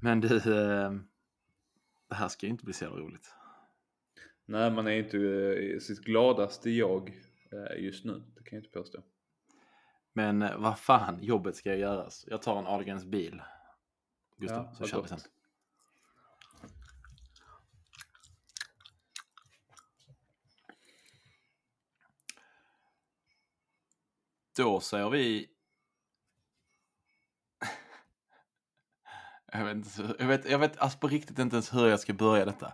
Men du, eh, det här ska ju inte bli så jävla roligt. Nej, man är inte eh, sitt gladaste jag eh, just nu. Det kan jag inte påstå. Men vad fan, jobbet ska göras. Jag tar en Ahlgrens bil. Gustav, Ja, så kör vi gott. sen. Då säger vi... Jag vet, inte, jag, vet, jag vet alltså på riktigt inte ens hur jag ska börja detta.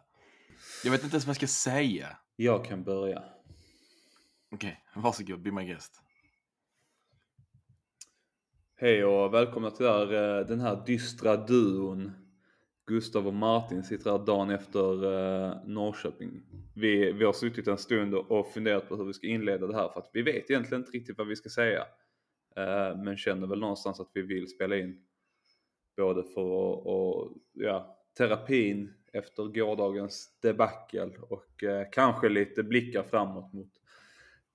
Jag vet inte ens vad jag ska säga. Jag kan börja. Okej, varsågod, be my guest. Hej och välkomna till eh, den här dystra duon. Gustav och Martin sitter här dagen efter eh, Norrköping. Vi, vi har suttit en stund och och funderat på hur vi ska inleda det här för att vi vet egentligen inte riktigt vad vi ska säga. Eh, men känner väl någonstans att vi vill spela in. Både för att, och, ja, terapin efter gårdagens debacle och eh, kanske lite blickar framåt mot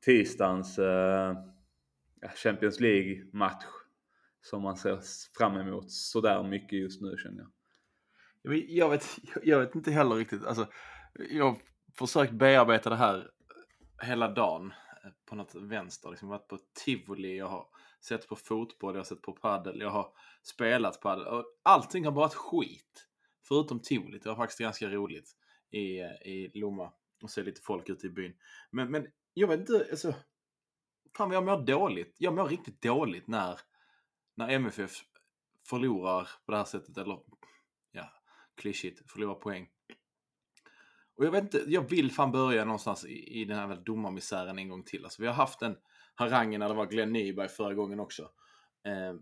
tisdagens eh, Champions League-match som man ser fram emot sådär mycket just nu känner jag. Jag vet, jag vet, inte heller riktigt. Alltså, jag har försökt bearbeta det här hela dagen eh, på något vänster. Liksom varit på tivoli, jag har sett på fotboll, jag har sett på paddel, jag har spelat paddel. Och Allting har bara varit skit. Förutom tivolit. Det var faktiskt ganska roligt i, i Lomma. Och se lite folk ute i byn. Men, men jag vet inte, alltså. Fan vad jag mår dåligt. Jag mår riktigt dåligt när, när MFF förlorar på det här sättet. Eller ja, klyschigt, förlorar poäng. Och jag vet inte, jag vill fan börja någonstans i, i den här domarmisären en gång till. Alltså, vi har haft en harangen när det var Glenn Nyberg förra gången också. Eh,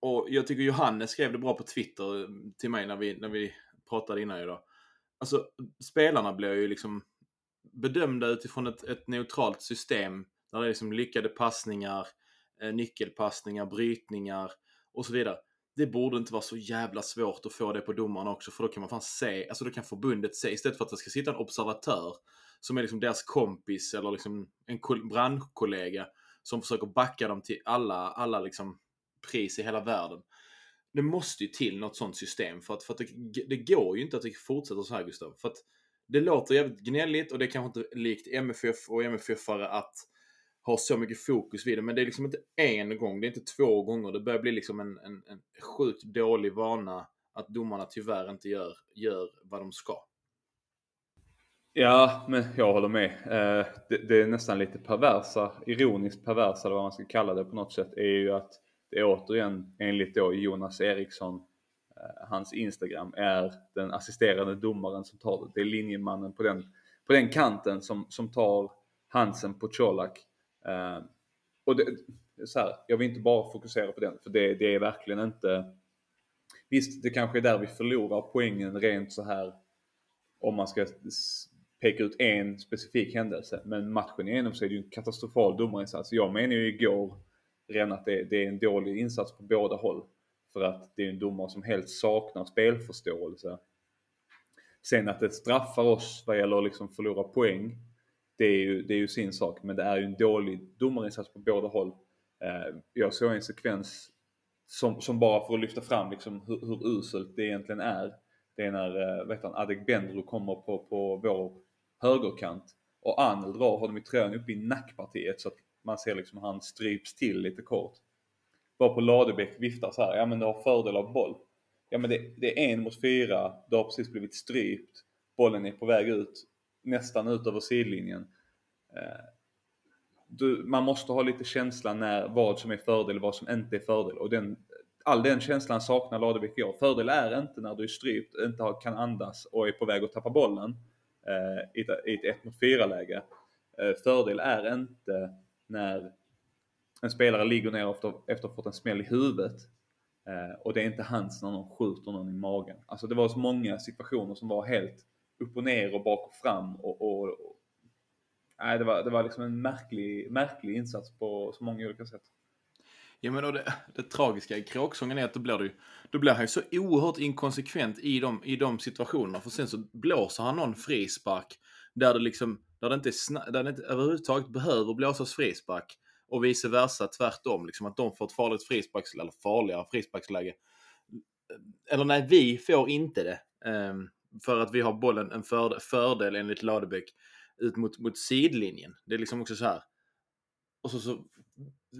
och jag tycker Johannes skrev det bra på Twitter eh, till mig när vi, när vi pratade innan idag. Alltså, spelarna blir ju liksom bedömda utifrån ett, ett neutralt system. Där det är liksom lyckade passningar, eh, nyckelpassningar, brytningar och så vidare det borde inte vara så jävla svårt att få det på domarna också för då kan man fan se, alltså då kan förbundet se istället för att det ska sitta en observatör som är liksom deras kompis eller liksom en branschkollega brandkollega som försöker backa dem till alla, alla liksom pris i hela världen. Det måste ju till något sånt system för att, för att det, det går ju inte att det fortsätter så här Gustav. För att det låter jävligt gnälligt och det är kanske inte likt MFF och MFF-are att ha så mycket fokus vid det. Men det är liksom inte en gång, det är inte två gånger. Det börjar bli liksom en, en, en sjukt dålig vana att domarna tyvärr inte gör, gör vad de ska. Ja, men jag håller med. Eh, det, det är nästan lite perversa, ironiskt perversa eller vad man ska kalla det på något sätt, är ju att det återigen enligt då Jonas Eriksson, eh, hans Instagram, är den assisterande domaren som tar det. Det är linjemannen på den, på den kanten som, som tar Hansen på Colak. Eh, och det, så här, jag vill inte bara fokusera på den, för det, det är verkligen inte... Visst, det kanske är där vi förlorar poängen rent så här om man ska peka ut en specifik händelse. Men matchen igenom så är det ju en katastrofal domarinsats. Jag menar ju igår redan att det, det är en dålig insats på båda håll. För att det är en domare som helt saknar spelförståelse. Sen att det straffar oss vad gäller att liksom förlora poäng. Det är, ju, det är ju sin sak, men det är ju en dålig domarinsats på båda håll. Eh, jag såg en sekvens som, som bara för att lyfta fram liksom hur, hur uselt det egentligen är. Det är när eh, vet han, Adegbenro kommer på, på vår högerkant och Anel drar honom i tröjan upp i nackpartiet så att man ser liksom han stryps till lite kort. Bara på Ladebäck viftar så här, ja men du har fördel av boll. Ja men det, det är en mot fyra, du har precis blivit strypt, bollen är på väg ut, nästan ut över sidlinjen. Eh, du, man måste ha lite känsla när vad som är fördel och vad som inte är fördel. Och den, all den känslan saknar Ladebäck i år Fördel är inte när du är strypt, inte kan andas och är på väg att tappa bollen Eh, i ett, ett 1 mot 4 läge. Eh, fördel är inte när en spelare ligger ner efter, efter att ha fått en smäll i huvudet eh, och det är inte hans när någon skjuter någon i magen. Alltså det var så många situationer som var helt upp och ner och bak och fram och, och, och Nej, det var, det var liksom en märklig, märklig insats på så många olika sätt. Ja men och det, det tragiska i kråksången är att då blir, det, ju- då blir han ju så oerhört inkonsekvent i de, i de situationerna. För sen så blåser han någon frispark där det liksom, där det inte, är sna- där det inte överhuvudtaget behöver blåsas frispark. Och vice versa tvärtom, liksom att de får ett farligt frisparksläge, eller farligare frisparksläge. eller nej, vi får inte det. Um, för att vi har bollen en fördel, fördel enligt Ladebäck ut mot, mot sidlinjen. Det är liksom också så här. Och så, så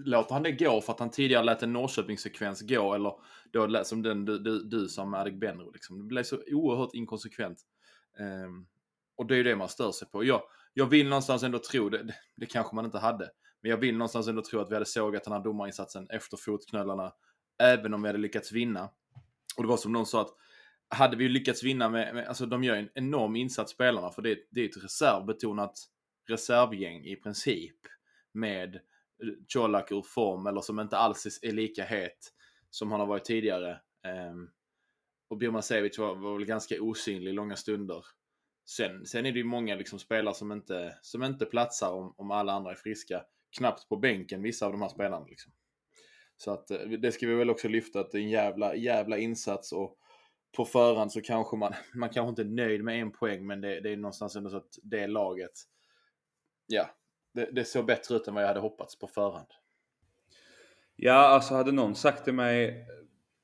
låter han det gå för att han tidigare lät en Norrköpingssekvens gå eller då som den du, du, du sa med Adegbenro. Liksom. Det blev så oerhört inkonsekvent. Um, och det är ju det man stör sig på. Jag, jag vill någonstans ändå tro, det, det kanske man inte hade, men jag vill någonstans ändå tro att vi hade sågat den här domarinsatsen efter fotknölarna, även om vi hade lyckats vinna. Och det var som någon sa att hade vi lyckats vinna med, med alltså de gör en enorm insats spelarna, för det, det är ett reservbetonat reservgäng i princip med Colak ur form eller som inte alls är lika het som han har varit tidigare. Ehm, och Birmancevic var, var väl ganska osynlig långa stunder. Sen, sen är det ju många liksom spelare som inte, som inte platsar om, om alla andra är friska. Knappt på bänken, vissa av de här spelarna. Liksom. Så att eh, det ska vi väl också lyfta, att det är en jävla, jävla insats och på förhand så kanske man, man kanske inte är nöjd med en poäng, men det, det är någonstans ändå så att det laget, ja, det, det såg bättre ut än vad jag hade hoppats på förhand. Ja, alltså hade någon sagt till mig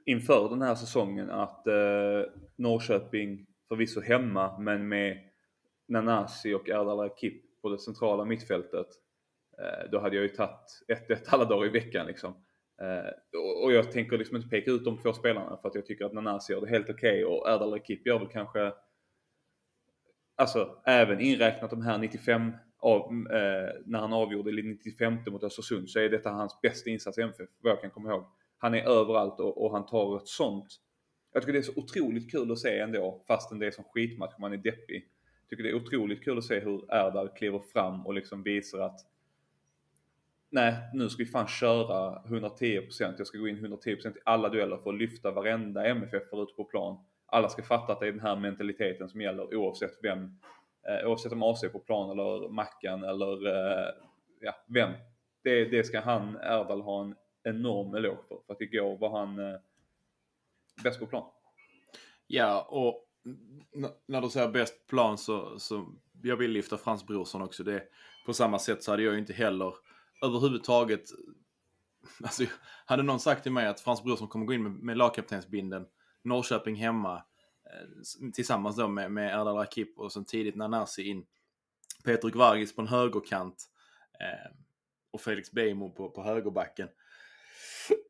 inför den här säsongen att eh, Norrköping förvisso hemma men med Nanasi och Erdal Akip på det centrala mittfältet. Eh, då hade jag ju tagit 1-1 alla dagar i veckan liksom. Eh, och jag tänker liksom inte peka ut de två spelarna för att jag tycker att Nanasi gör det helt okej okay och Erdal Akip gör väl kanske Alltså även inräknat de här 95 av, eh, när han avgjorde i 95 mot Östersund så är detta hans bästa insats i MFF vad jag kan komma ihåg. Han är överallt och, och han tar ett sånt jag tycker det är så otroligt kul att se ändå, fastän det är som skitmatch och man är deppig. Jag tycker det är otroligt kul att se hur Erdal kliver fram och liksom visar att nej, nu ska vi fan köra 110%. Jag ska gå in 110% i alla dueller för att lyfta varenda MFF ute på plan. Alla ska fatta att det är den här mentaliteten som gäller oavsett vem, eh, oavsett om AC är på plan eller Mackan eller eh, ja, vem. Det, det ska han, Erdal, ha en enorm eloge för. För att igår var han eh, bäst på plan. Ja, och när du säger bäst plan så, så jag vill lyfta Frans Brorsson också. Det, på samma sätt så hade jag ju inte heller överhuvudtaget Alltså, hade någon sagt till mig att Frans Brorsson kommer gå in med, med lagkaptensbinden, Norrköping hemma, tillsammans då med, med Erdal Rakip och sen tidigt Nanasi in, Peter Gvargis på en högerkant eh, och Felix Beijmo på, på högerbacken.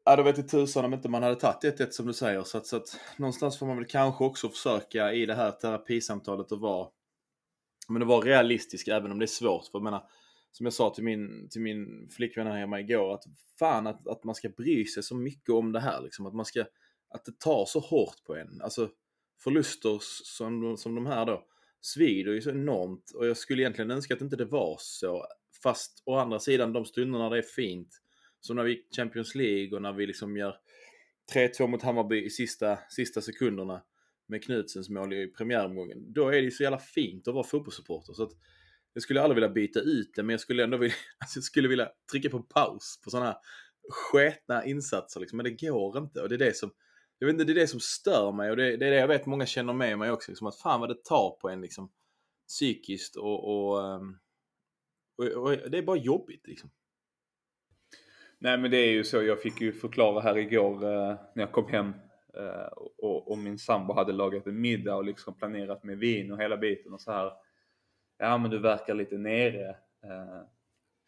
Ja, då vet jag tusan om inte man hade tagit 1-1 som du säger. Så att, så att någonstans får man väl kanske också försöka i det här terapisamtalet att vara men det var realistisk även om det är svårt. För jag menar, som jag sa till min, till min flickvän här hemma igår, att fan att, att man ska bry sig så mycket om det här. Liksom. Att man ska, att det tar så hårt på en. Alltså förluster som, som de här då svider ju så enormt. Och jag skulle egentligen önska att inte det var så. Fast å andra sidan, de stunderna det är fint, som när vi gick Champions League och när vi liksom gör 3-2 mot Hammarby i sista, sista sekunderna med Knutsens mål i premiäromgången. Då är det ju så jävla fint att vara fotbollssupporter. Så att jag skulle aldrig vilja byta ut det, men jag skulle ändå vilja, alltså jag skulle vilja trycka på paus på sådana här sketna insatser. Liksom. Men det går inte. Och det är det som, jag vet inte, det är det som stör mig. Och det, det är det jag vet många känner med mig också. Liksom, att fan vad det tar på en liksom, psykiskt och, och, ehm, och, och det är bara jobbigt. Liksom. Nej men det är ju så, jag fick ju förklara här igår eh, när jag kom hem eh, och, och, min sambo hade lagat en middag och liksom planerat med vin och hela biten och så här. Ja men du verkar lite nere eh,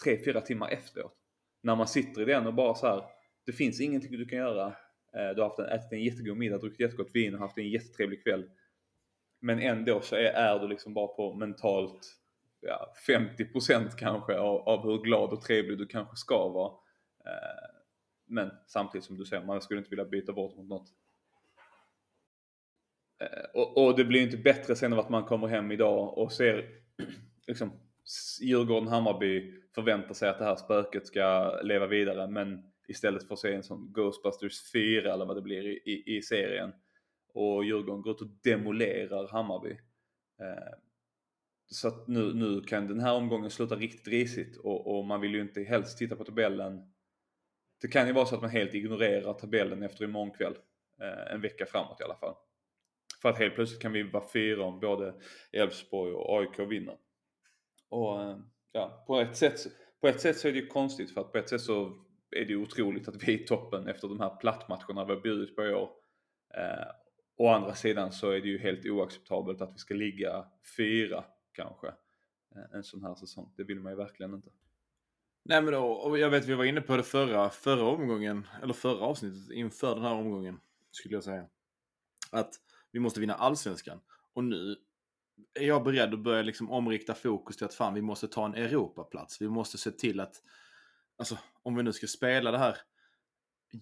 tre, fyra timmar efteråt. När man sitter i den och bara så här, det finns ingenting du kan göra. Eh, du har haft en, ätit en jättegod middag, druckit jättegott vin och haft en jättetrevlig kväll. Men ändå så är, är du liksom bara på mentalt ja, 50% kanske av, av hur glad och trevlig du kanske ska vara. Eh, men samtidigt som du säger, man skulle inte vilja byta bort mot något. Eh, och, och det blir inte bättre sen av att man kommer hem idag och ser liksom Djurgården-Hammarby förväntar sig att det här spöket ska leva vidare men istället för att se en sån Ghostbusters 4 eller vad det blir i, i, i serien. Och Djurgården går ut och demolerar Hammarby. Eh, så att nu, nu kan den här omgången sluta riktigt risigt och, och man vill ju inte helst titta på tabellen det kan ju vara så att man helt ignorerar tabellen efter imorgon kväll. Eh, en vecka framåt i alla fall. För att helt plötsligt kan vi vara fyra om både Elfsborg och AIK vinner. Och eh, ja, på ett, sätt, på ett sätt så är det ju konstigt för att på ett sätt så är det ju otroligt att vi är i toppen efter de här plattmatcherna vi har bjudit på i år. Eh, å andra sidan så är det ju helt oacceptabelt att vi ska ligga fyra kanske eh, en sån här säsong. Det vill man ju verkligen inte. Nej men då, och jag vet vi var inne på det förra, förra omgången, eller förra avsnittet inför den här omgången skulle jag säga. Att vi måste vinna allsvenskan. Och nu är jag beredd att börja liksom omrikta fokus till att fan vi måste ta en Europaplats. Vi måste se till att, alltså om vi nu ska spela det här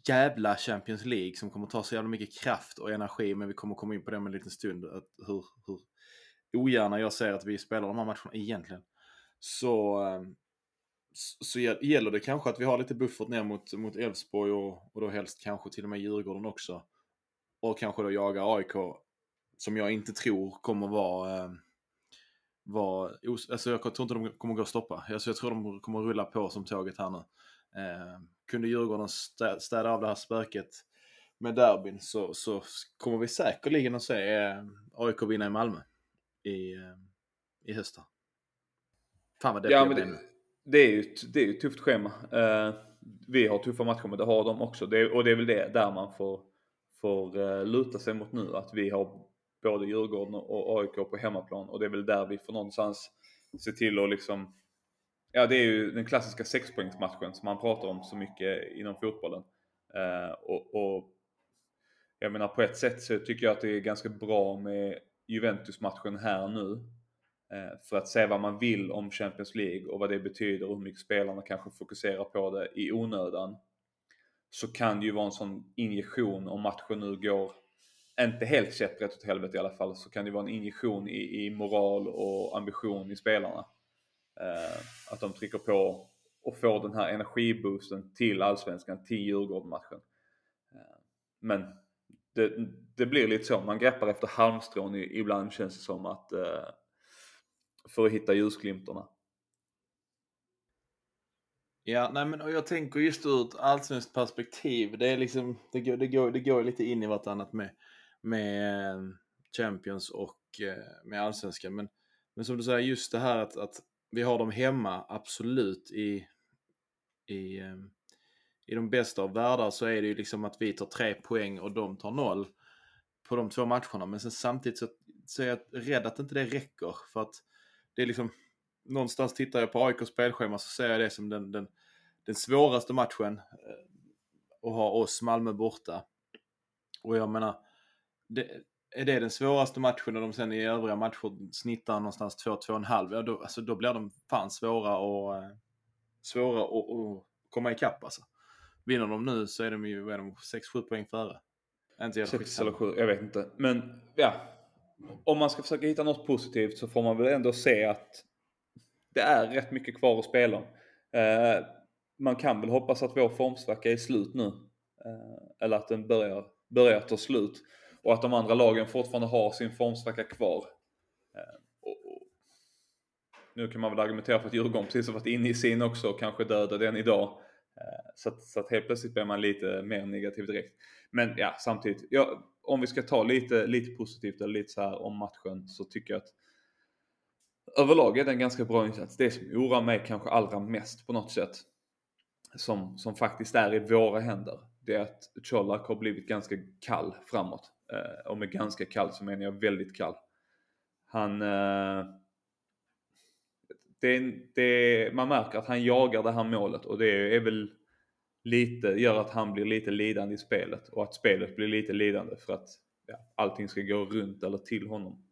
jävla Champions League som kommer ta så jävla mycket kraft och energi, men vi kommer komma in på det om en liten stund. Att hur, hur ogärna jag ser att vi spelar de här matcherna egentligen. Så, ehm, så gäller det kanske att vi har lite buffert ner mot, mot Elfsborg och, och då helst kanske till och med Djurgården också. Och kanske då jaga AIK som jag inte tror kommer vara... Ehm, Eh, vara alltså jag tror inte de kommer gå att stoppa. Alltså jag tror de kommer rulla på som tåget här nu. Eh, kunde Djurgården städa av det här spöket med derbyn så, så kommer vi säkerligen att se eh, AIK vinna i Malmö i, eh, i höst. Fan vad det ja, men det, det, är ju ett, det är ett tufft schema. Uh, vi har tuffa matcher men det har de också. Det, och det är väl det där man får, får uh, luta sig mot nu. Att vi har både Djurgården och AIK på hemmaplan och det är väl där vi får någonstans se till att liksom Ja det är ju den klassiska sexpoängsmatchen som man pratar om så mycket inom fotbollen. Eh, och, och, jag menar på ett sätt så tycker jag att det är ganska bra med Juventus-matchen här nu. Eh, för att se vad man vill om Champions League och vad det betyder och hur mycket spelarna kanske fokuserar på det i onödan. Så kan det ju vara en sån injektion om matchen nu går, inte helt käpprätt åt helvete i alla fall, så kan det vara en injektion i, i moral och ambition i spelarna. Eh, att de trycker på och får den här energiboosten till Allsvenskan, till Djurgården-matchen. Eh, men det, det, blir lite så, man greppar efter halmstrån ibland känns det som att eh, för att hitta ljusglimtarna. Ja, nej men och jag tänker just ur ett allsvenskt perspektiv, det är liksom, det går, det går, det går lite in i vartannat med, med eh, Champions och eh, med allsvenskan. Men, men som du säger, just det här att, att vi har dem hemma, absolut, i, i eh, i de bästa av världar så är det ju liksom att vi tar tre poäng och de tar noll på de två matcherna. Men sen samtidigt så, så är jag rädd att inte det räcker. För att det är liksom, någonstans tittar jag på AIKs spelschema så ser jag det som den, den, den svåraste matchen. att och ha oss Malmö borta. Och jag menar, det, är det den svåraste matchen och de sen i övriga matcher snittar någonstans 2-2,5, ja då, alltså, då blir de fan svåra och eh, svåra att komma ikapp alltså. Vinner de nu så är de ju 6-7 poäng före. Inte 6 eller 7, jag vet inte. Men ja. Om man ska försöka hitta något positivt så får man väl ändå se att det är rätt mycket kvar att spela om. Eh, man kan väl hoppas att vår formsvacka är slut nu. Eh, eller att den börjar, börjar ta slut. Och att de andra lagen fortfarande har sin formsvacka kvar. Ehm, och, och, nu kan man väl argumentera för att Djurgården precis har varit inne i sin också och kanske döda den idag. Ehm, så att, så att helt plötsligt blir man lite mer negativ direkt. Men ja, samtidigt. Ja, om vi ska ta lite, lite positivt eller lite så här om matchen så tycker jag att överlag är det en ganska bra insats. Det som oroar mig kanske allra mest på något sätt som, som faktiskt är i våra händer. Det är att Colak har blivit ganska kall framåt. Eh, och med ganska kall så menar jag väldigt kall. Han eh, det, det, man märker att han jagar det här målet och det är väl lite, gör att han blir lite lidande i spelet och att spelet blir lite lidande för att ja, allting ska gå runt eller till honom.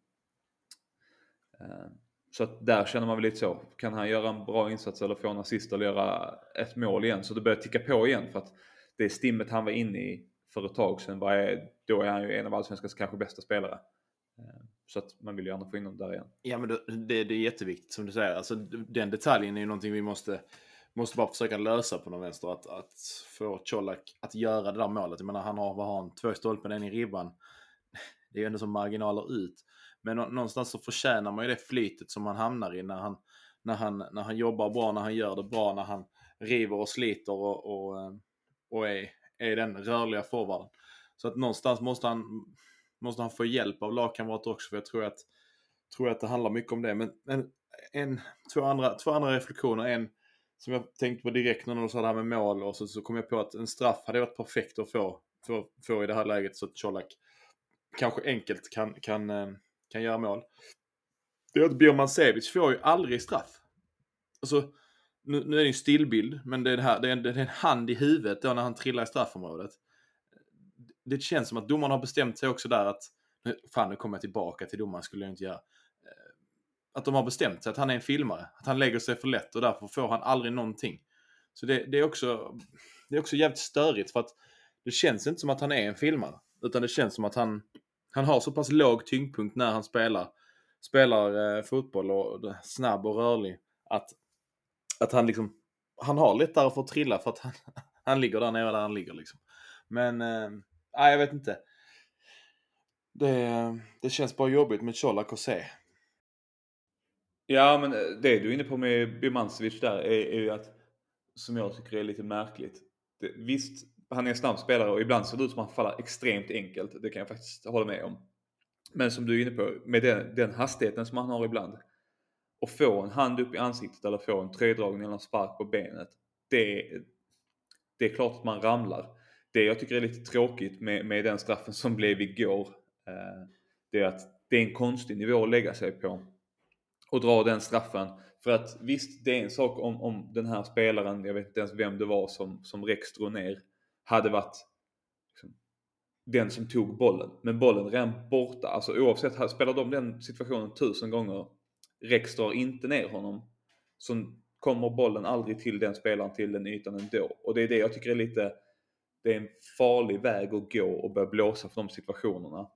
Eh, så att där känner man väl lite så. Kan han göra en bra insats eller få en assist eller göra ett mål igen så det börjar ticka på igen för att det stimmet han var inne i för ett tag sedan, då är han ju en av allsvenskans kanske bästa spelare. Eh, så att man vill gärna få in honom där igen. Ja men det, det är jätteviktigt som du säger. Alltså, den detaljen är ju någonting vi måste, måste bara försöka lösa på någon vänster. Att, att få Colak att göra det där målet. Jag menar han har, vad har han, två stolpen, en i ribban. Det är ju ändå som marginaler ut. Men någonstans så förtjänar man ju det flytet som han hamnar i när han, när han, när han jobbar bra, när han gör det bra, när han river och sliter och, och, eh, och är, är den rörliga forwarden. Så att någonstans måste han måste han få hjälp av lagkamrater också. För jag tror att, tror att det handlar mycket om det. Men, en, en, två, andra, två andra reflektioner. En som jag tänkte på direkt när du sa det här med mål. Och så, så kom jag på att en straff hade varit perfekt att få, få, få i det här läget. Så att Colak kanske enkelt kan, kan, eh, kan göra mål. Det är att Birman Sevic får ju aldrig straff. Alltså, nu, nu är det en stillbild, men det är, det, här, det, är en, det är en hand i huvudet då när han trillar i straffområdet. Det känns som att domaren har bestämt sig också där att, fan nu kommer jag tillbaka till domaren, skulle jag inte göra. Eh, att de har bestämt sig att han är en filmare, att han lägger sig för lätt och därför får han aldrig någonting. Så det, det är, också, det är också jävligt störigt för att det känns inte som att han är en filmare. Utan det känns som att han, han har så pass låg tyngdpunkt när han spelar, spelar eh, fotboll och snabb och rörlig. Att, att han liksom, han har lättare för att trilla för att han, han ligger där nere där han ligger liksom. Men, eh, jag vet inte. Det, det känns bara jobbigt med Colak att se. Ja, men eh, det du är inne på med Birmancevic där är, är ju att, som jag tycker är lite märkligt. Det, visst, han är en snabb spelare och ibland ser det ut som att han faller extremt enkelt. Det kan jag faktiskt hålla med om. Men som du är inne på, med den, den hastigheten som han har ibland. Och få en hand upp i ansiktet eller få en tröjdragning eller en spark på benet. Det, det är klart att man ramlar. Det jag tycker är lite tråkigt med, med den straffen som blev igår. Eh, det är att det är en konstig nivå att lägga sig på. Och dra den straffen. För att visst, det är en sak om, om den här spelaren, jag vet inte ens vem det var som, som Rex drog ner hade varit liksom, den som tog bollen. Men bollen redan borta. Alltså oavsett, spelar de den situationen tusen gånger, Rex drar inte ner honom, så kommer bollen aldrig till den spelaren till den ytan ändå. Och det är det jag tycker är lite, det är en farlig väg att gå och börja blåsa för de situationerna.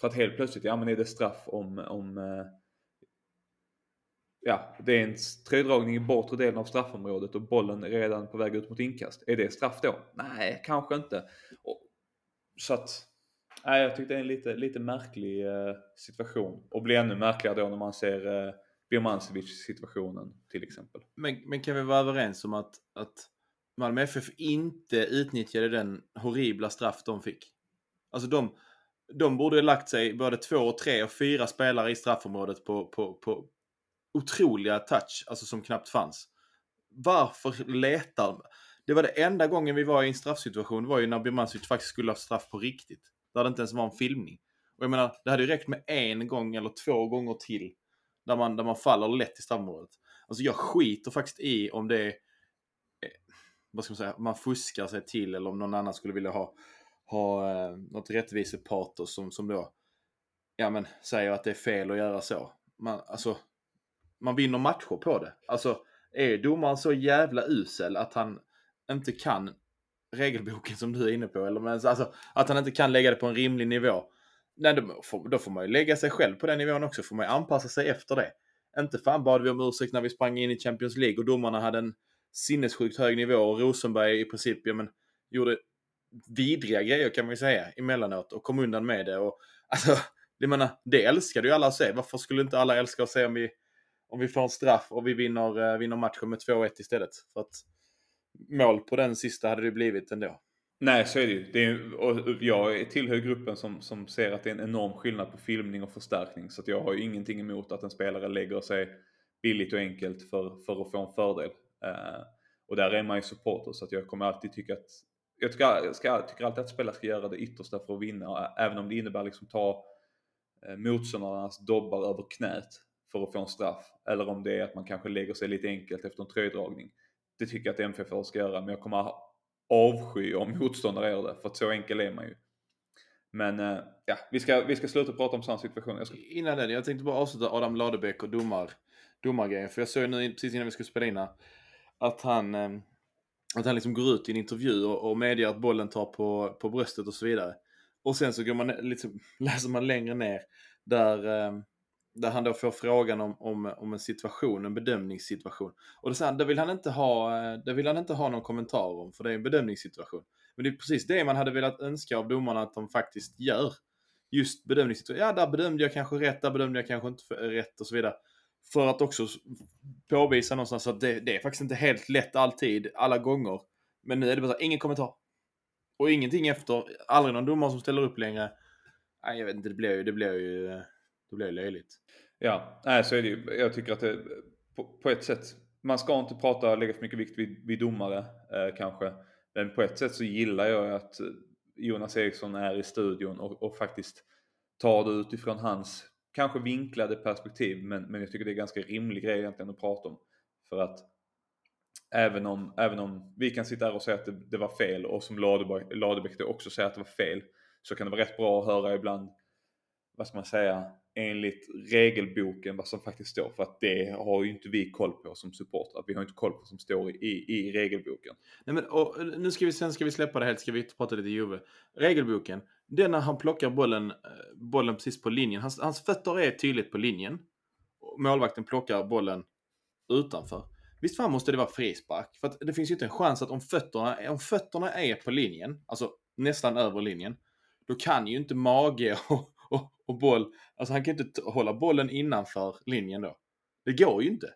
För att helt plötsligt, ja men är det straff om, om eh, ja, det är en tröjdragning i bortre delen av straffområdet och bollen är redan på väg ut mot inkast. Är det straff då? Nej, kanske inte. Och, så att, nej, jag tyckte det är en lite, lite märklig eh, situation. Och blir ännu märkligare då när man ser eh, Birmancevic situationen till exempel. Men, men kan vi vara överens om att, att Malmö FF inte utnyttjade den horribla straff de fick? Alltså de, de borde ha lagt sig både två, och tre och fyra spelare i straffområdet på, på, på, otroliga touch, alltså som knappt fanns. Varför letar... Det var det enda gången vi var i en straffsituation, var ju när Birmancevic faktiskt skulle ha straff på riktigt. Där det inte ens var en filmning. Och jag menar, det hade ju räckt med en gång eller två gånger till. Där man, där man faller lätt i straffområdet. Alltså jag skiter faktiskt i om det är... Eh, vad ska man säga? Man fuskar sig till eller om någon annan skulle vilja ha, ha eh, något rättvisepatos som, som då ja, men, säger att det är fel att göra så. Man, alltså, man vinner matcher på det. Alltså, är domaren så jävla usel att han inte kan regelboken som du är inne på, eller alltså, att han inte kan lägga det på en rimlig nivå. Nej, då får, då får man ju lägga sig själv på den nivån också. får man ju anpassa sig efter det. Inte fan bad vi om ursäkt när vi sprang in i Champions League och domarna hade en sinnessjukt hög nivå och Rosenberg i princip, ja men, gjorde vidriga grejer kan man ju säga emellanåt och kom undan med det. Och, alltså, det, menar, det älskade ju alla att se. Varför skulle inte alla älska att se om vi om vi får en straff och vi vinner, eh, vinner matchen med 2-1 istället. För att mål på den sista hade det blivit ändå. Nej, så är det ju. Det är, och jag tillhör gruppen som, som ser att det är en enorm skillnad på filmning och förstärkning. Så jag har ju ingenting emot att en spelare lägger sig billigt och enkelt för, för att få en fördel. Uh, och där är man ju supporter så att jag kommer alltid tycka att jag tycker, jag ska, tycker alltid att spelare ska göra det yttersta för att vinna, även om det innebär liksom ta eh, motståndarnas dobbar över knät för att få en straff. Eller om det är att man kanske lägger sig lite enkelt efter en tröjdragning. Det tycker jag att MFF ska göra, men jag kommer avsky om motståndare gör det, för att så enkel är man ju. Men eh, ja, vi ska, vi ska sluta prata om sådana situationer. Ska... Innan den, jag tänkte bara avsluta Adam Ladebäck och domar, domargrejen. För jag såg nu precis innan vi skulle spela in att han, eh, att han liksom går ut i en intervju och, och medger att bollen tar på, på bröstet och så vidare. Och sen så går man, liksom, läser man längre ner där eh, där han då får frågan om, om, om en situation, en bedömningssituation. Och det, så här, det, vill han inte ha, eh, det vill han inte ha någon kommentar om, för det är en bedömningssituation. Men det är precis det man hade velat önska av domarna att de faktiskt gör. Just bedömningssituation. Ja, där bedömde jag kanske rätt, där bedömde jag kanske inte eh, rätt och så vidare. För att också påvisa någonstans att det, det är faktiskt inte helt lätt alltid, alla gånger. Men nu är det bara så, ingen kommentar. Och ingenting efter, aldrig någon domare som ställer upp längre. Nej, jag vet inte, det blir ju, det blir ju, eh, det blir löjligt. Ja, nej, så är det ju. Jag tycker att det på, på ett sätt, man ska inte prata, lägga för mycket vikt vid, vid domare eh, kanske. Men på ett sätt så gillar jag att eh, Jonas Eriksson är i studion och, och faktiskt tar det utifrån hans kanske vinklade perspektiv men, men jag tycker det är ganska rimlig grej egentligen att prata om. För att även om, även om vi kan sitta här och säga att det, det var fel och som Ladebäck också säger att det var fel så kan det vara rätt bra att höra ibland vad ska man säga, enligt regelboken vad som faktiskt står. För att det har ju inte vi koll på som supportrar. Vi har inte koll på vad som står i, i regelboken. Nej, men, och, nu ska vi, sen ska vi släppa det helt, ska vi prata lite Juve. Regelboken, det är när han plockar bollen, eh, bollen precis på linjen. Hans, hans fötter är tydligt på linjen. Målvakten plockar bollen utanför. Visst fan måste det vara frispark? För att det finns ju inte en chans att om fötterna, om fötterna är på linjen, alltså nästan över linjen, då kan ju inte mage och, och, och boll, alltså han kan inte hålla bollen innanför linjen då. Det går ju inte.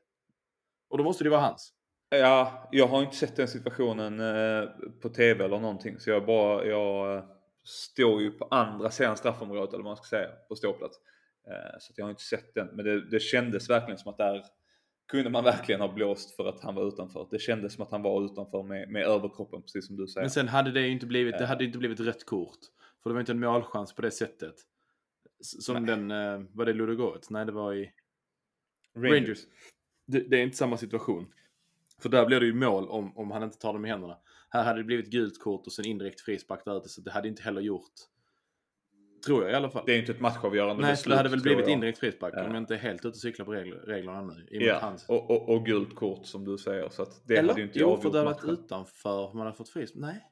Och då måste det vara hans. Ja, jag har inte sett den situationen eh, på TV eller någonting. Så jag bara, jag eh, står ju på andra sidan straffområdet eller vad man ska säga, på ståplats. Eh, så jag har inte sett den. Men det, det kändes verkligen som att där kunde man verkligen ha blåst för att han var utanför. Det kändes som att han var utanför med, med överkroppen, precis som du säger. Men sen hade det ju inte blivit, det hade inte blivit rött kort. För det var inte en målchans på det sättet. Som Nej. den, eh, var det Ludogorets? Nej, det var i Rangers. Rangers. Det, det, är inte samma situation. För där blir det ju mål om, om han inte tar dem i händerna. Här hade det blivit gult kort och sen indirekt frispark där ute, så det hade inte heller gjort. Tror jag i alla fall. Det är inte ett matchavgörande Nej, beslut. det hade väl blivit indirekt frispark ja. om jag inte är helt ute och cyklar på regler, reglerna nu. Ja, hans. Och, och, och, gult kort som du säger. Så att det Eller, hade ju inte jo, för det hade varit utanför man hade fått frispark. Nej.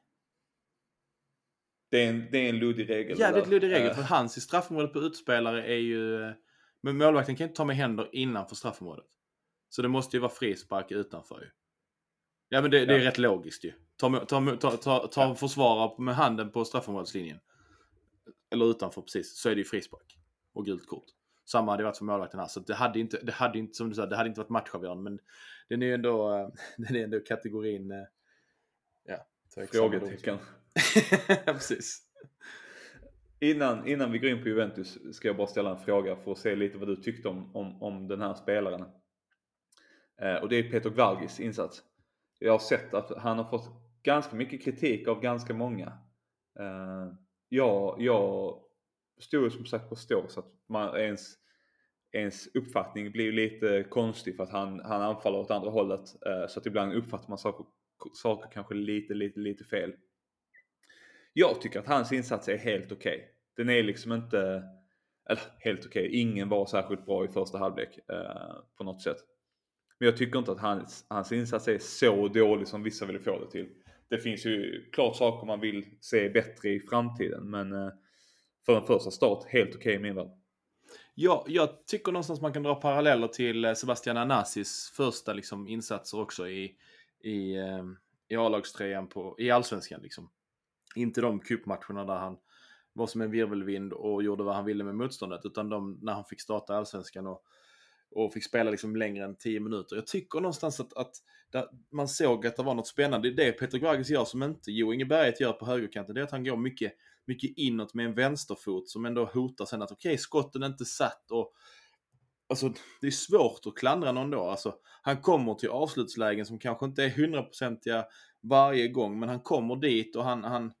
Det är en, det är en luddig regel. Ja, det är en luddig regel. För hans i straffområdet på utspelare är ju... Men målvakten kan inte ta med händer innanför straffområdet. Så det måste ju vara frispark utanför ju. Ja men det, det är rätt logiskt ju. Ta, ta, ta, ta, ta försvara med handen på straffområdeslinjen. Eller utanför precis. Så är det ju frispark. Och gult kort. Samma hade det varit för målvakten här. Så det hade inte, det hade inte som du sa, det hade inte varit matchavgörande. Men den är ju ändå, den är ändå kategorin... Ja. Frågetecken. Precis. Innan, innan vi går in på Juventus ska jag bara ställa en fråga för att se lite vad du tyckte om, om, om den här spelaren. Eh, och det är Peter Gvargis insats. Jag har sett att han har fått ganska mycket kritik av ganska många. Eh, jag, jag stod ju som sagt på stå så att man, ens, ens uppfattning blir lite konstig för att han, han anfaller åt andra hållet. Eh, så att ibland uppfattar man saker, saker kanske lite, lite, lite fel. Jag tycker att hans insats är helt okej. Okay. Den är liksom inte, eller helt okej, okay. ingen var särskilt bra i första halvlek eh, på något sätt. Men jag tycker inte att hans, hans insats är så dålig som vissa vill få det till. Det finns ju klart saker man vill se bättre i framtiden men eh, för en första start helt okej okay i min värld. Ja, jag tycker någonstans man kan dra paralleller till eh, Sebastian Anasis första liksom, insatser också i, i, eh, i A-lagströjan i Allsvenskan. Liksom. Inte de cupmatcherna där han var som en virvelvind och gjorde vad han ville med motståndet. Utan de när han fick starta allsvenskan och, och fick spela liksom längre än 10 minuter. Jag tycker någonstans att, att man såg att det var något spännande. Det Peter Gragis gör som inte Jo Inge Berget gör på högerkanten, det är att han går mycket, mycket inåt med en vänsterfot som ändå hotar sen att okej, okay, skotten är inte satt och Alltså det är svårt att klandra någon då. Alltså, han kommer till avslutslägen som kanske inte är hundraprocentiga varje gång, men han kommer dit och han, han,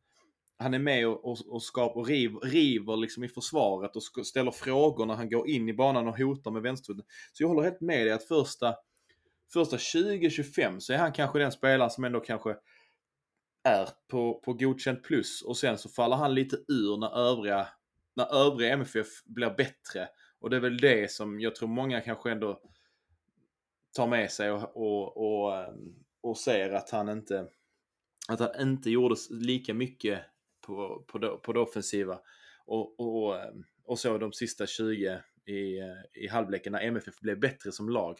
han är med och, och, och, skapar, och river, river liksom i försvaret och ställer frågor när han går in i banan och hotar med vänsterfoten. Så jag håller helt med dig att första, första 20-25 så är han kanske den spelaren som ändå kanske är på, på godkänt plus och sen så faller han lite ur när övriga, när övriga MFF blir bättre. Och det är väl det som jag tror många kanske ändå tar med sig och, och, och, och ser att han inte att han inte gjorde lika mycket på, på, det, på det offensiva. Och, och, och ehm, så de sista 20 i, eh, i halvleken när MFF blev bättre som lag.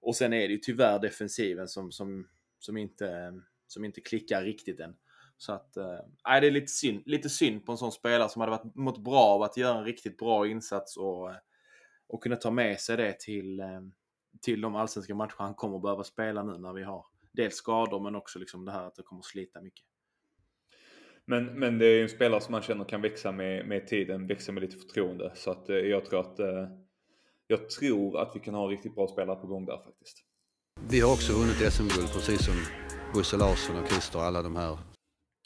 Och sen är det ju tyvärr defensiven som, som, som, inte, som inte klickar riktigt än. Så att, äh, det är lite synd, lite synd på en sån spelare som hade varit, mått bra av att göra en riktigt bra insats och, eh, och kunna ta med sig det till, till de allsvenska matcher han kommer behöva spela nu när vi har dels skador men också liksom det här att det kommer slita mycket. Men, men det är ju en spelare som man känner kan växa med, med tiden, växa med lite förtroende. Så att eh, jag tror att eh, jag tror att vi kan ha riktigt bra spelare på gång där faktiskt. Vi har också vunnit SM-guld precis som Bosse Larsson och Christer och alla de här.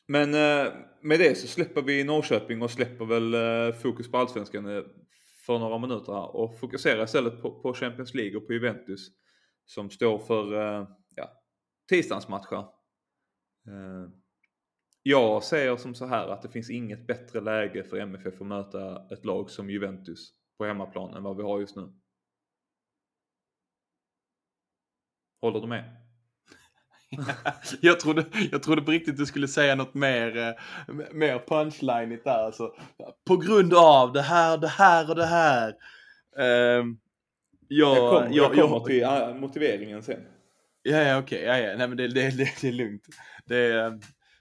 Men eh, med det så släpper vi Norrköping och släpper väl fokus på allsvenskan för några minuter här och fokuserar istället på, på Champions League och på Juventus som står för ja, tisdagsmatcher. Jag säger som så här att det finns inget bättre läge för MFF att möta ett lag som Juventus på hemmaplan än vad vi har just nu. Håller du med? jag, trodde, jag trodde på riktigt du skulle säga något mer, eh, mer punchline där. Alltså, på grund av det här, det här och det här. Uh, jag, jag, kom, jag, jag kommer till uh, motiveringen sen. Ja, ja okej. Okay, ja, ja. Nej, men det, det, det, det är lugnt. Det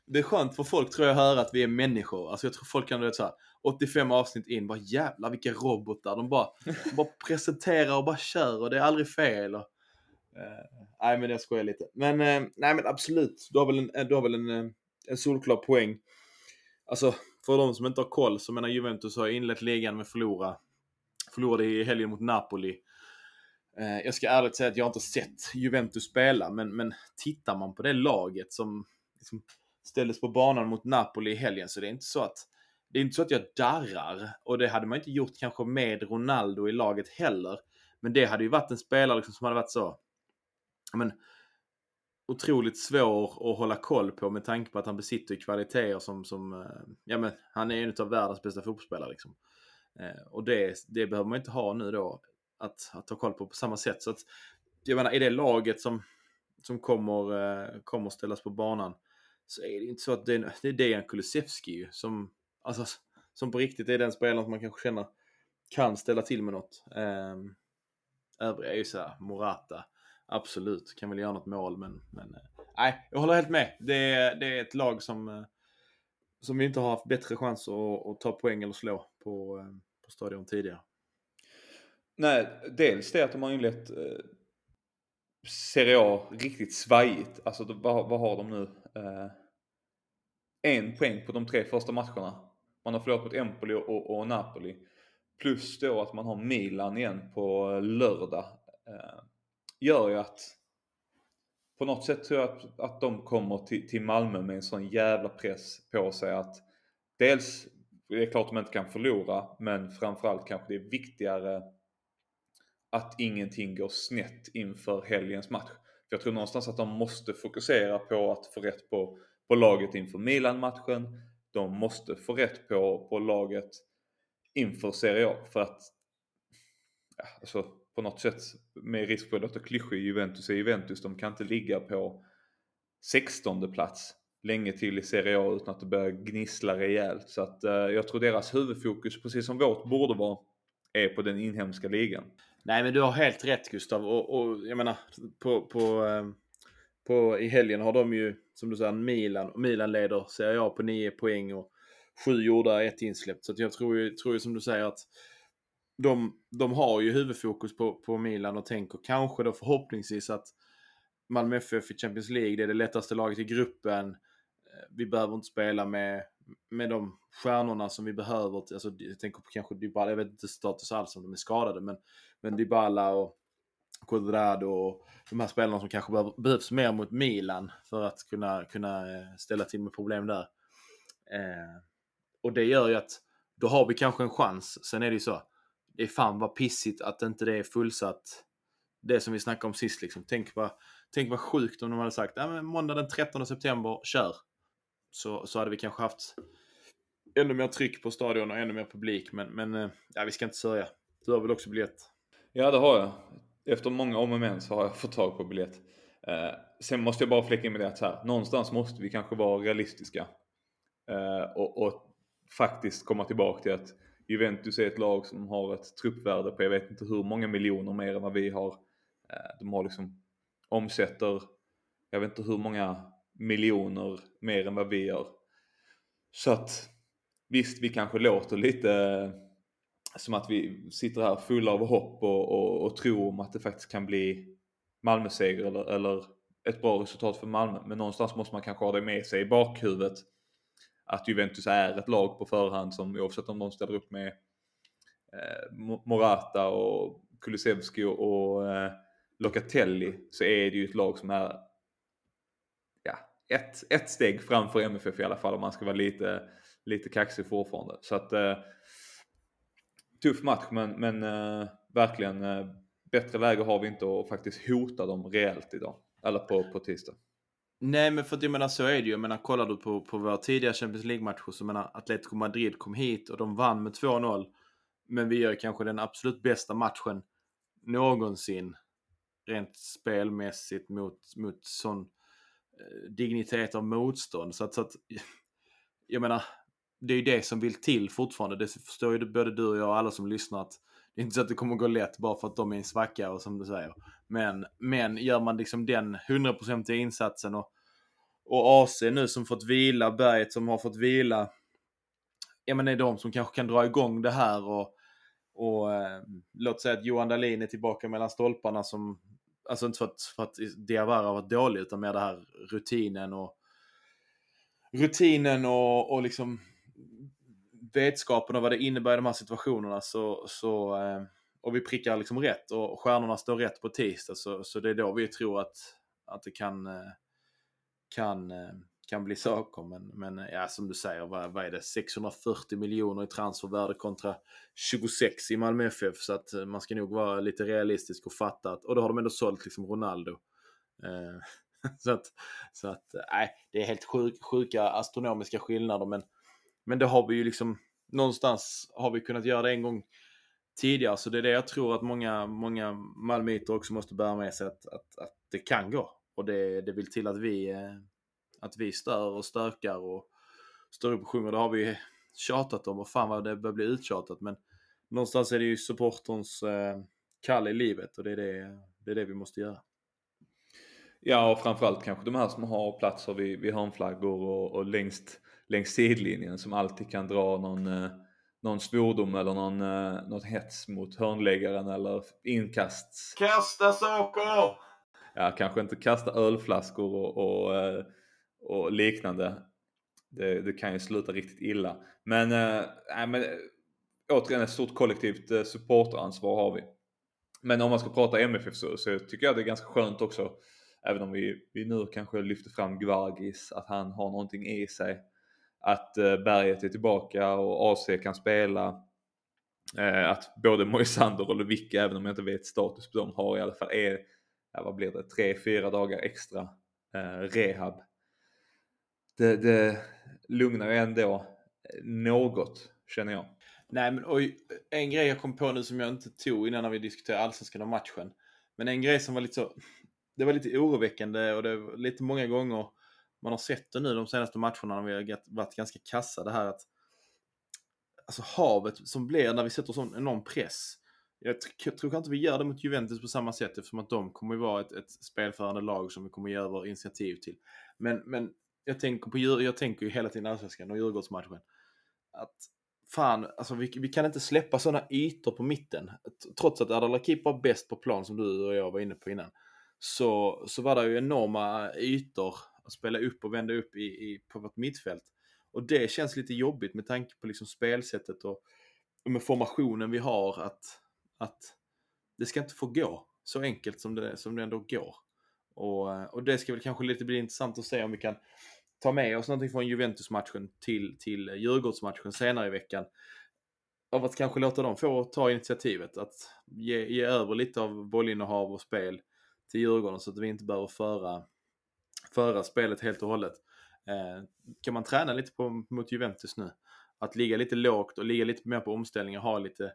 det är skönt för folk tror jag höra att vi är människor. Alltså jag tror folk kan, du vet såhär, 85 avsnitt in, bara jävlar vilka robotar. De bara, de bara presenterar och bara kör och det är aldrig fel. Och, uh, nej men jag skojar lite. Men uh, nej men absolut, du har väl en, eh, du har väl en, en solklar poäng. Alltså för de som inte har koll så menar Juventus har inlett ligan med förlora. Förlorade i helgen mot Napoli. Uh, jag ska ärligt säga att jag inte sett Juventus spela, men, men tittar man på det laget som liksom, ställdes på banan mot Napoli i helgen så det är inte så att det är inte så att jag darrar och det hade man inte gjort kanske med Ronaldo i laget heller. Men det hade ju varit en spelare liksom som hade varit så men, otroligt svår att hålla koll på med tanke på att han besitter kvaliteter som, som eh, ja men han är en av världens bästa fotbollsspelare liksom. Eh, och det, det behöver man inte ha nu då att, att ta koll på på samma sätt. Så att, jag menar, i det laget som, som kommer, eh, kommer ställas på banan så är det inte så att det är, det är Dejan Kulusevski som, alltså, som på riktigt är den spelaren som man kanske känner kan ställa till med något. Um, övriga är ju såhär, Morata, absolut, kan väl göra något mål men, men eh, nej, jag håller helt med. Det är, det är ett lag som, eh, som vi inte har haft bättre chans att, att ta poäng eller slå på, eh, på stadion tidigare. Nej, dels det att de har inlett eh, Serie A riktigt svajigt. Alltså vad, vad har de nu? Eh, en poäng på de tre första matcherna. Man har förlorat mot Empoli och, och, Napoli. Plus då att man har Milan igen på lördag. Eh, gör ju att på något sätt tror jag att, att de kommer till, till Malmö med en sån jävla press på sig att dels, det är klart de inte kan förlora, men framförallt kanske det är viktigare att ingenting går snett inför helgens match. För jag tror någonstans att de måste fokusera på att få rätt på, på laget inför Milan-matchen. De måste få rätt på, på laget inför Serie A för att ja, alltså, på något sätt med risk för att låta klyschig Juventus är Juventus. De kan inte ligga på 16 plats länge till i Serie A utan att det börjar gnissla rejält. Så att eh, jag tror deras huvudfokus, precis som vårt borde vara, är på den inhemska ligan. Nej men du har helt rätt Gustav och, och jag menar på, på, ehm, på, i helgen har de ju som du säger Milan och Milan leder Serie A på 9 poäng och 7 gjorda, ett insläppt. Så jag tror ju, tror ju som du säger att de, de har ju huvudfokus på, på Milan och tänker kanske då förhoppningsvis att Malmö FF i Champions League, det är det lättaste laget i gruppen. Eh, vi behöver inte spela med, med de stjärnorna som vi behöver. Alltså, jag tänker på kanske Dybala, jag vet inte status alls om de är skadade, men, men Dybala och Cuadrado och de här spelarna som kanske behöver, behövs mer mot Milan för att kunna, kunna eh, ställa till med problem där. Eh, och det gör ju att då har vi kanske en chans. Sen är det ju så, det är fan vad pissigt att inte det är fullsatt. Det som vi snackade om sist liksom. Tänk vad, tänk vad sjukt om de hade sagt, ja men måndag den 13 september, kör. Så, så hade vi kanske haft ännu mer tryck på stadion och ännu mer publik. Men, men eh, ja, vi ska inte sörja. Du har väl också biljett? Ja, det har jag. Efter många om och men så har jag fått tag på biljett. Eh, sen måste jag bara fläcka in med det att så här, någonstans måste vi kanske vara realistiska. Eh, och, och, faktiskt komma tillbaka till att Juventus är ett lag som har ett truppvärde på jag vet inte hur många miljoner mer än vad vi har. Eh, de har liksom omsätter, jag vet inte hur många miljoner mer än vad vi gör. Så att visst, vi kanske låter lite eh, som att vi sitter här fulla av hopp och, och, och tror om att det faktiskt kan bli Malmö-seger eller, eller ett bra resultat för Malmö. Men någonstans måste man kanske ha det med sig i bakhuvudet att Juventus är ett lag på förhand som oavsett om de ställer upp med eh, Morata och Kulusevski och, och eh, Locatelli så är det ju ett lag som är ett, ett steg framför MFF i alla fall om man ska vara lite, lite kaxig fortfarande. Så att eh, tuff match men, men eh, verkligen eh, bättre läge har vi inte att faktiskt hota dem rejält idag. Eller på, på tisdag. Nej, men för att jag menar så är det ju. Jag menar, kollar du på, på våra tidiga Champions League-matcher så menar Atletico Madrid kom hit och de vann med 2-0. Men vi gör kanske den absolut bästa matchen någonsin rent spelmässigt mot, mot sån dignitet av motstånd. Så att, så att, jag menar, det är ju det som vill till fortfarande. Det förstår ju både du och jag och alla som lyssnar att det är inte så att det kommer gå lätt bara för att de är en svacka och som du säger. Men, men gör man liksom den hundraprocentiga insatsen och, och AC nu som fått vila, Berget som har fått vila. Ja men det är de som kanske kan dra igång det här och, och eh, låt säga att Johan Dahlin är tillbaka mellan stolparna som, alltså inte för att, för att Diawara har varit dålig utan mer det här rutinen och rutinen och, och liksom vetskapen om vad det innebär i de här situationerna. Så, så eh, och vi prickar liksom rätt och stjärnorna står rätt på tisdag så, så det är då vi tror att, att det kan, eh, kan, eh, kan bli saker. Men, men ja, som du säger, vad, vad är det? 640 miljoner i transfervärde kontra 26 i Malmö FF. Så att eh, man ska nog vara lite realistisk och fatta att, och då har de ändå sålt liksom Ronaldo. Eh, så att, så att nej, det är helt sjuk, sjuka astronomiska skillnader men men det har vi ju liksom, någonstans har vi kunnat göra det en gång tidigare. Så det är det jag tror att många, många malmöiter också måste bära med sig att, att, att det kan gå. Och det, det vill till att vi, eh, att vi stör och stökar och står upp och sjunger. Det har vi tjatat om och fan vad det börjar bli uttjatat. Men någonstans är det ju supporterns eh, kall i livet och det är det, det är det vi måste göra. Ja, och framförallt kanske de här som har platser vid, vid hörnflaggor och, och längst längs sidlinjen som alltid kan dra någon, eh, någon svordom eller någon, eh, något hets mot hörnläggaren eller inkast. Kasta saker! Ja, kanske inte kasta ölflaskor och, och, eh, och liknande. Det, det, kan ju sluta riktigt illa. Men, äh, men eh, återigen ett stort kollektivt eh, supporteransvar har vi. Men om man ska prata MFF så, så tycker jag det är ganska skönt också, även om vi, vi nu kanske lyfter fram Gvargis, att han har någonting i sig att eh, Berget är tillbaka och AC kan spela. Eh, att både Moisander och Lewicka, även om jag inte vet status på dem, har i alla fall är, ja, vad blir det, tre, fyra dagar extra eh, rehab. Det, det lugnar ju ändå något, känner jag. Nej, men oj, en grej jag kom på nu som jag inte tog innan när vi diskuterade allsvenskan och matchen. Men en grej som var lite så, det var lite oroväckande och det var lite många gånger man har sett det nu de senaste matcherna när vi har varit ganska kassa det här att alltså havet som blir när vi sätter sån enorm press. Jag, jag tror inte vi gör det mot Juventus på samma sätt eftersom att de kommer ju vara ett, ett spelförande lag som vi kommer göra vår initiativ till. Men, men jag tänker på jag tänker ju hela tiden Allsvenskan och Djurgårdsmatchen. Att fan, alltså vi, vi kan inte släppa sådana ytor på mitten. Trots att Adalakip var bäst på plan som du och jag var inne på innan. Så, så var det ju enorma ytor att spela upp och vända upp i, i, på vårt mittfält. Och det känns lite jobbigt med tanke på liksom spelsättet och, och med formationen vi har att, att det ska inte få gå så enkelt som det, som det ändå går. Och, och det ska väl kanske lite bli intressant att se om vi kan ta med oss någonting från Juventus-matchen till, till Djurgårdsmatchen senare i veckan. Av att kanske låta dem få ta initiativet. Att ge, ge över lite av bollinnehav och spel till Djurgården så att vi inte behöver föra föra spelet helt och hållet. Eh, kan man träna lite på mot Juventus nu? Att ligga lite lågt och ligga lite mer på omställningar, ha lite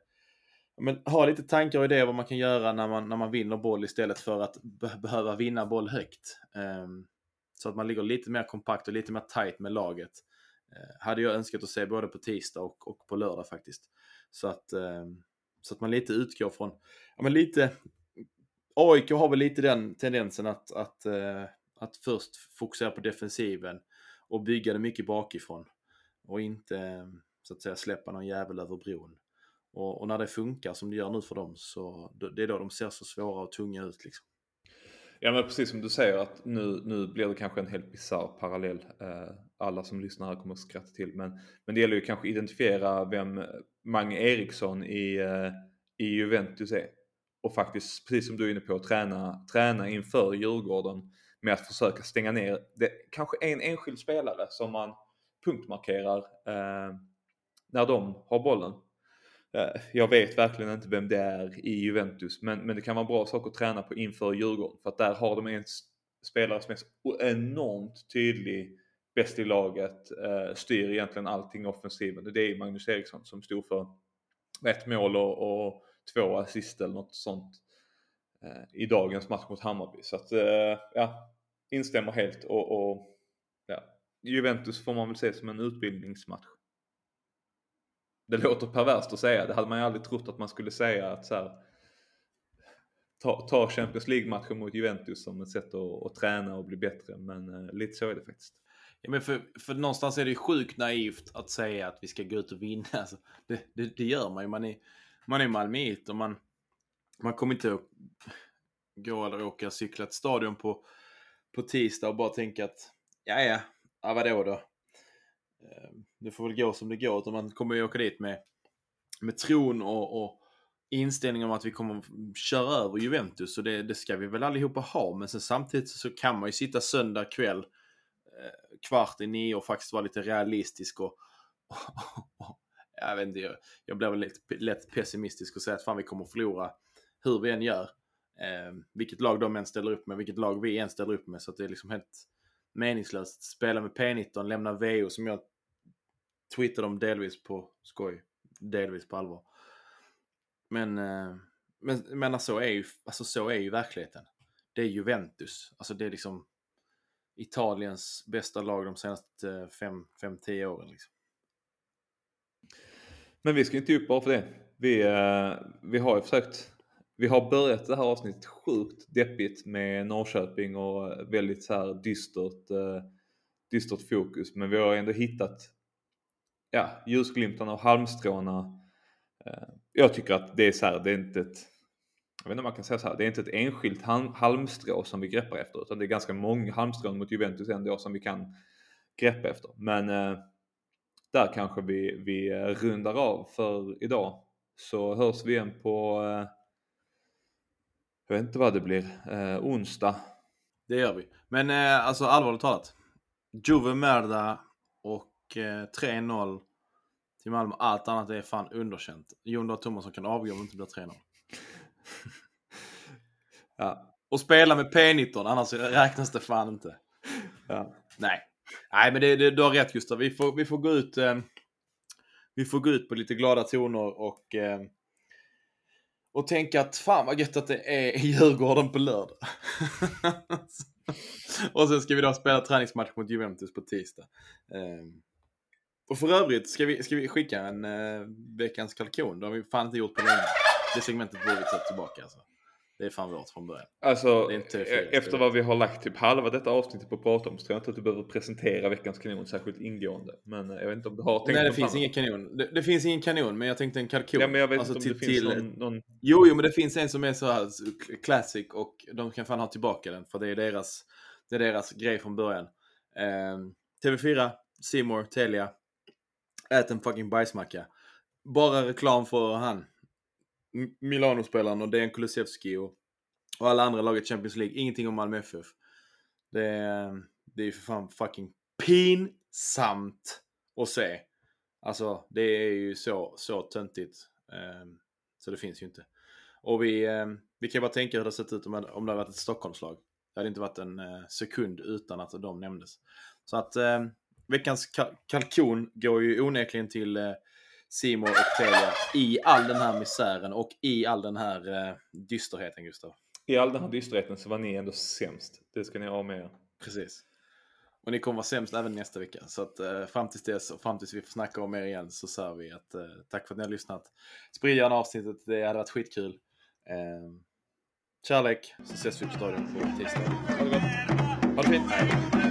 men ha lite tankar och idéer vad man kan göra när man, när man vinner boll istället för att be behöva vinna boll högt. Um, så att man ligger lite mer kompakt och lite mer tight med laget. Uh, hade jag önskat att se både på tisdag och, och på lördag faktiskt. Så att, um, så att man lite utgår från, ja men lite, AIK har väl lite den tendensen att, att uh, att först fokusera på defensiven och bygga det mycket bakifrån. Och inte ehm, så att säga släppa någon jävel över bron. Och, och när det funkar som det gör nu för dem så det är då de ser så svåra och tunga ut liksom. Ja men precis som du säger att nu, nu blir det kanske en helt bisarr parallell. Eh, alla som lyssnar här kommer att skratta till. Men, men det gäller ju kanske identifiera vem Mange Eriksson i, eh, i Juventus är. Och faktiskt, precis som du är inne på, träna, träna inför Djurgården med att försöka stänga ner det, kanske en enskild spelare som man punktmarkerar eh, när de har bollen. Eh, jag vet verkligen inte vem det är i Juventus men, men det kan vara bra sak att träna på inför Djurgården för att där har de en spelare som är så enormt tydlig bäst i laget, eh, styr egentligen allting offensiven. Det är Magnus Eriksson som stod för ett mål och, och två assist eller något sånt eh, i dagens match mot Hammarby. Så att, eh, ja, instämmer helt och, och ja, Juventus får man väl se som en utbildningsmatch. Det låter perverst att säga, det hade man ju aldrig trott att man skulle säga att så här, ta, ta Champions League-matchen mot Juventus som ett sätt att, att träna och bli bättre, men eh, lite så är det faktiskt. Ja, men för, för någonstans är det ju sjukt naivt att säga att vi ska gå ut och vinna. Alltså, det, det, det gör man ju. Man är, man är malmöit och man, man kommer inte att gå eller åka cykla till stadion på, på tisdag och bara tänka att ja, ja, vadå då? Eh, det får väl gå som det går. Utan man kommer ju åka dit med, med tron och, och inställningen om att vi kommer köra över Juventus. Och det, det ska vi väl allihopa ha. Men sen samtidigt så kan man ju sitta söndag kväll Eh, kvart i nio och faktiskt vara lite realistisk och, och, och jag vet inte, jag, jag blir väl lätt, lätt pessimistisk och säger att fan vi kommer förlora hur vi än gör. Eh, vilket lag de än ställer upp med, vilket lag vi än ställer upp med. Så att det är liksom helt meningslöst. Spela med P19, lämna VO som jag Tweetar de delvis på skoj, delvis på allvar. Men, eh, men, men alltså, så, är ju, alltså så är ju verkligheten. Det är Juventus. Alltså det är liksom Italiens bästa lag de senaste eh, 5-10 åren. Liksom. Men vi ska inte upp bara för det. Vi, eh, vi har ju försökt vi har börjat det här avsnittet sjukt deppigt med Norrköping och väldigt så här dystert, dystert fokus. Men vi har ändå hittat ja, ljusglimtarna och halmstråna. Eh, jag tycker att det är så här, det är inte ett jag vet inte om man kan säga så här, det är inte ett enskilt halmstrå som vi greppar efter utan det är ganska många halmstrån mot Juventus ändå som vi kan greppa efter. Men eh, där kanske vi, vi eh, rundar av för idag. Så hörs vi igen på, eh, jag vet inte vad det blir, eh, onsdag. Det gör vi. Men eh, alltså allvarligt talat. Juve Merda och eh, 3-0 till Malmö. Allt annat är fan underkänt. Jon Dahl Tomasson kan avgå om det inte blir 3-0. ja. Och spela med P19, annars räknas det fan inte. Ja. Nej. Nej, men det, det, du har rätt Gustav. Vi får, vi får gå ut eh, Vi får gå ut på lite glada toner och eh, och tänka att fan vad gött att det är Djurgården på lördag. och sen ska vi då spela träningsmatch mot Juventus på tisdag. Eh, och för övrigt ska vi, ska vi skicka en eh, veckans kalkon. Det har vi fan inte gjort på länge. Det segmentet borde vi ta tillbaka alltså. Det är fan vårt från början. Alltså, efter vad vi har lagt typ halva detta avsnittet på att prata om så tror jag inte att du behöver presentera veckans kanon särskilt ingående. Men eh, jag vet inte om du har tänkt Nej, det finns ingen kanon. Det, det, finns ingen kanon, men jag tänkte en kalkon. Ja, men jag vet alltså, inte om till, det finns till... någon, någon... Jo, jo, men det finns en som är så här classic och de kan fan ha tillbaka den för det är deras, det är deras grej från början. Eh, TV4, Simor, Telia. Ät en fucking bajsmacka. Bara reklam för han. Milano-spelaren och Dejan Kulusevski och, och alla andra lag i Champions League. Ingenting om Malmö FF. Det är, det är för fan fucking pinsamt att se. Alltså, det är ju så, så töntigt. Um, så det finns ju inte. Och vi, um, vi kan bara tänka hur det sett ut om, om det hade varit ett Stockholmslag. Det hade inte varit en uh, sekund utan att de nämndes. Så att um, veckans kal kalkon går ju onekligen till uh, Simon och Telia i all den här misären och i all den här eh, dysterheten, Gustav. I all den här dysterheten så var ni ändå sämst. Det ska ni ha med er. Precis. Och ni kommer vara sämst även nästa vecka. Så att eh, fram tills dess och fram tills vi får snacka om er igen så säger vi att eh, tack för att ni har lyssnat. Sprid gärna avsnittet, det hade varit skitkul. Eh, kärlek, så ses vi på stadion på tisdag. Ha det gott. Ha det fint.